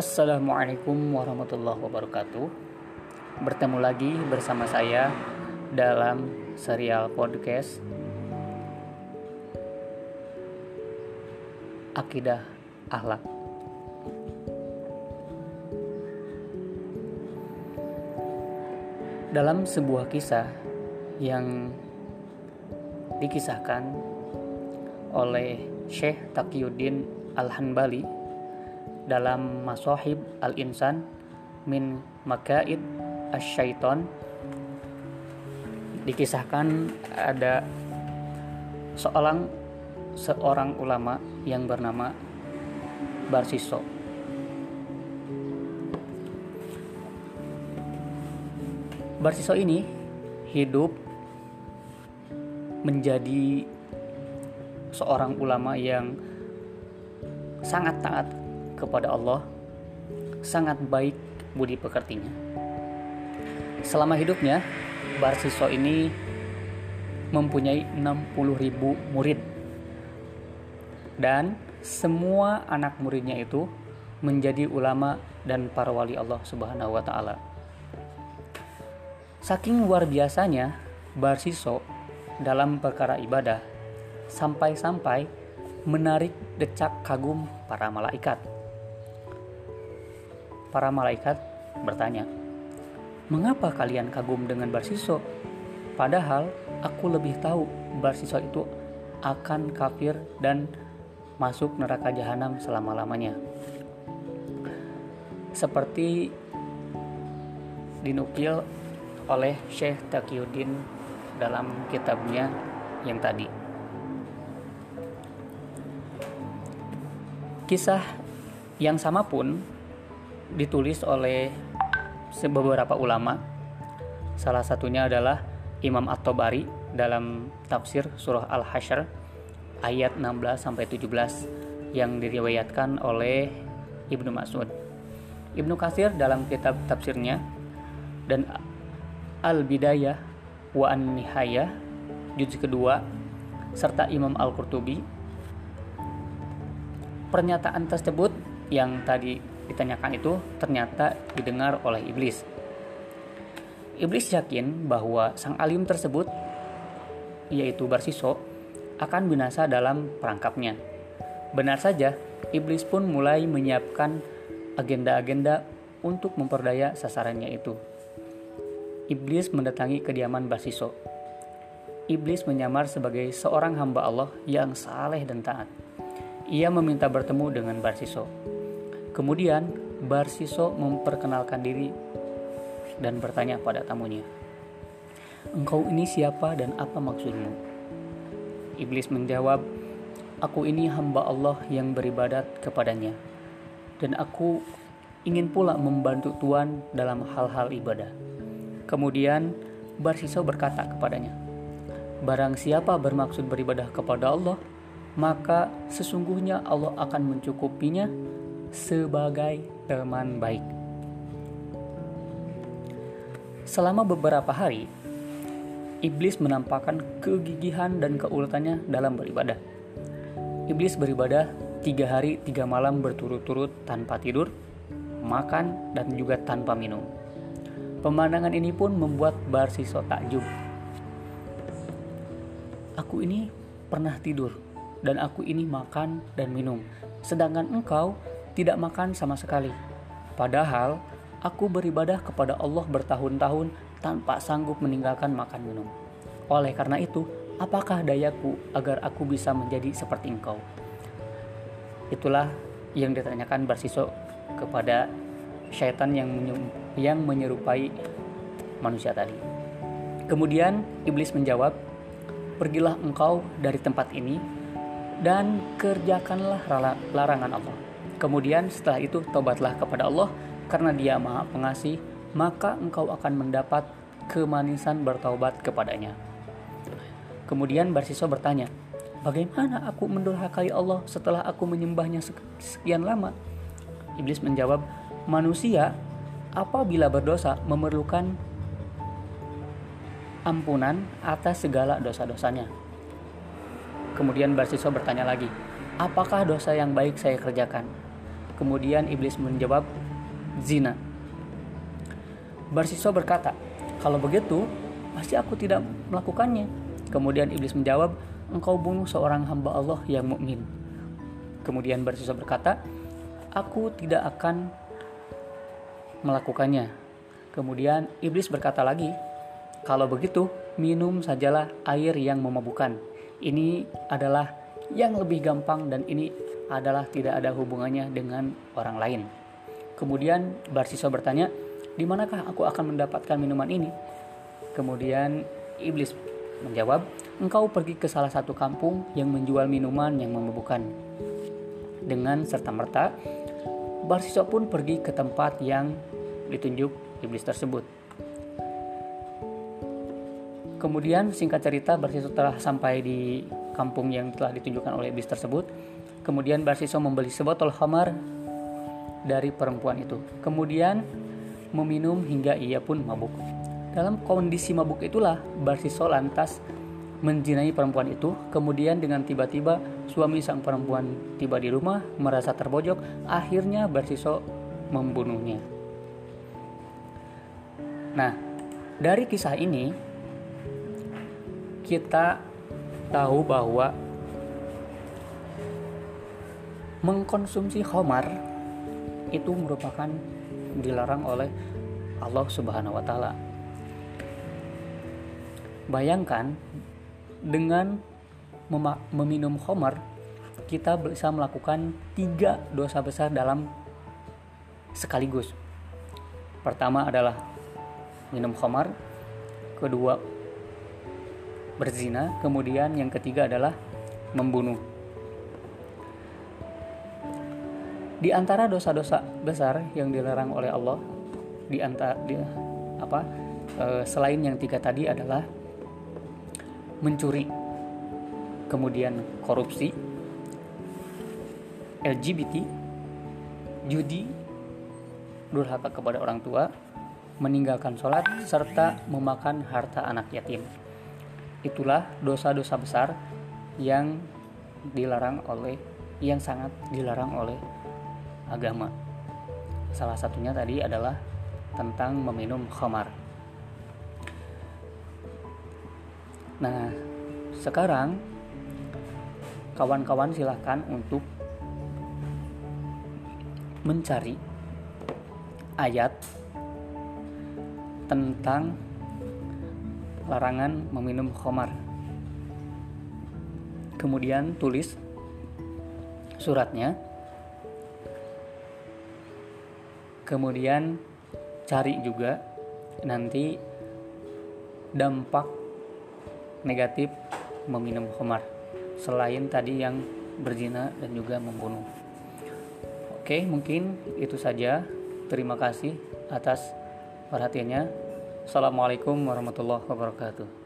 Assalamualaikum warahmatullahi wabarakatuh. Bertemu lagi bersama saya dalam serial podcast Akidah Akhlak. Dalam sebuah kisah yang dikisahkan oleh Syekh Taqiyuddin Al-Hanbali dalam Masohib Al-Insan min Makaid Asyaiton dikisahkan ada seorang seorang ulama yang bernama Barsiso. Barsiso ini hidup menjadi seorang ulama yang sangat taat kepada Allah sangat baik budi pekertinya. Selama hidupnya, Barsiso ini mempunyai 60.000 murid. Dan semua anak muridnya itu menjadi ulama dan para wali Allah Subhanahu wa taala. Saking luar biasanya Barsiso dalam perkara ibadah sampai-sampai menarik decak kagum para malaikat para malaikat bertanya, "Mengapa kalian kagum dengan Barsiso? Padahal aku lebih tahu Barsiso itu akan kafir dan masuk neraka jahanam selama-lamanya." Seperti dinukil oleh Syekh Taqiyuddin dalam kitabnya yang tadi. Kisah yang sama pun ditulis oleh beberapa ulama. Salah satunya adalah Imam At-Tabari dalam tafsir surah Al-Hasyr ayat 16 sampai 17 yang diriwayatkan oleh Ibnu Mas'ud. Ibnu Katsir dalam kitab tafsirnya dan Al-Bidayah wa An-Nihayah juz kedua serta Imam Al-Qurtubi pernyataan tersebut yang tadi ditanyakan itu ternyata didengar oleh iblis. Iblis yakin bahwa sang alim tersebut, yaitu Barsiso, akan binasa dalam perangkapnya. Benar saja, iblis pun mulai menyiapkan agenda-agenda untuk memperdaya sasarannya itu. Iblis mendatangi kediaman Barsiso. Iblis menyamar sebagai seorang hamba Allah yang saleh dan taat. Ia meminta bertemu dengan Barsiso Kemudian Barsiso memperkenalkan diri dan bertanya pada tamunya, "Engkau ini siapa dan apa maksudmu?" Iblis menjawab, "Aku ini hamba Allah yang beribadat kepadanya, dan aku ingin pula membantu Tuhan dalam hal-hal ibadah." Kemudian Barsiso berkata kepadanya, "Barang siapa bermaksud beribadah kepada Allah, maka sesungguhnya Allah akan mencukupinya sebagai teman baik. Selama beberapa hari, iblis menampakkan kegigihan dan keuletannya dalam beribadah. Iblis beribadah tiga hari tiga malam berturut-turut tanpa tidur, makan, dan juga tanpa minum. Pemandangan ini pun membuat Barsiso takjub. Aku ini pernah tidur, dan aku ini makan dan minum, sedangkan engkau tidak makan sama sekali. Padahal aku beribadah kepada Allah bertahun-tahun tanpa sanggup meninggalkan makan minum. Oleh karena itu, apakah dayaku agar aku bisa menjadi seperti engkau? Itulah yang ditanyakan Barsiso kepada syaitan yang yang menyerupai manusia tadi. Kemudian iblis menjawab, "Pergilah engkau dari tempat ini dan kerjakanlah larangan Allah." Kemudian setelah itu tobatlah kepada Allah karena dia maha pengasih, maka engkau akan mendapat kemanisan bertaubat kepadanya. Kemudian Barsiso bertanya, bagaimana aku mendurhakai Allah setelah aku menyembahnya sekian lama? Iblis menjawab, manusia apabila berdosa memerlukan ampunan atas segala dosa-dosanya. Kemudian Barsiso bertanya lagi, apakah dosa yang baik saya kerjakan? Kemudian iblis menjawab, "Zina." Barsiswa berkata, "Kalau begitu, pasti aku tidak melakukannya." Kemudian iblis menjawab, "Engkau bunuh seorang hamba Allah yang mukmin." Kemudian Barsiswa berkata, "Aku tidak akan melakukannya." Kemudian iblis berkata lagi, "Kalau begitu, minum sajalah air yang memabukkan." Ini adalah yang lebih gampang dan ini adalah tidak ada hubungannya dengan orang lain. Kemudian Barsiso bertanya, "Di manakah aku akan mendapatkan minuman ini?" Kemudian iblis menjawab, "Engkau pergi ke salah satu kampung yang menjual minuman yang memabukkan." Dengan serta-merta, Barsiso pun pergi ke tempat yang ditunjuk iblis tersebut. Kemudian singkat cerita Barsiso telah sampai di kampung yang telah ditunjukkan oleh iblis tersebut. Kemudian Barsiso membeli sebotol khamar dari perempuan itu. Kemudian meminum hingga ia pun mabuk. Dalam kondisi mabuk itulah Barsiso lantas menjinai perempuan itu. Kemudian dengan tiba-tiba suami sang perempuan tiba di rumah merasa terbojok. Akhirnya Barsiso membunuhnya. Nah, dari kisah ini kita tahu bahwa mengkonsumsi khamar itu merupakan dilarang oleh Allah Subhanahu wa taala. Bayangkan dengan meminum khamar kita bisa melakukan tiga dosa besar dalam sekaligus. Pertama adalah minum khamar, kedua berzina, kemudian yang ketiga adalah membunuh. Di antara dosa-dosa besar yang dilarang oleh Allah, di antara di, apa e, selain yang tiga tadi adalah mencuri, kemudian korupsi, LGBT, judi, durhaka kepada orang tua, meninggalkan sholat, serta memakan harta anak yatim. Itulah dosa-dosa besar yang dilarang oleh yang sangat dilarang oleh agama. Salah satunya tadi adalah tentang meminum khamar. Nah, sekarang kawan-kawan silahkan untuk mencari ayat tentang larangan meminum khamar. Kemudian tulis suratnya. Kemudian cari juga nanti dampak negatif meminum khamar selain tadi yang berzina dan juga membunuh. Oke, mungkin itu saja. Terima kasih atas perhatiannya. Assalamualaikum warahmatullahi wabarakatuh.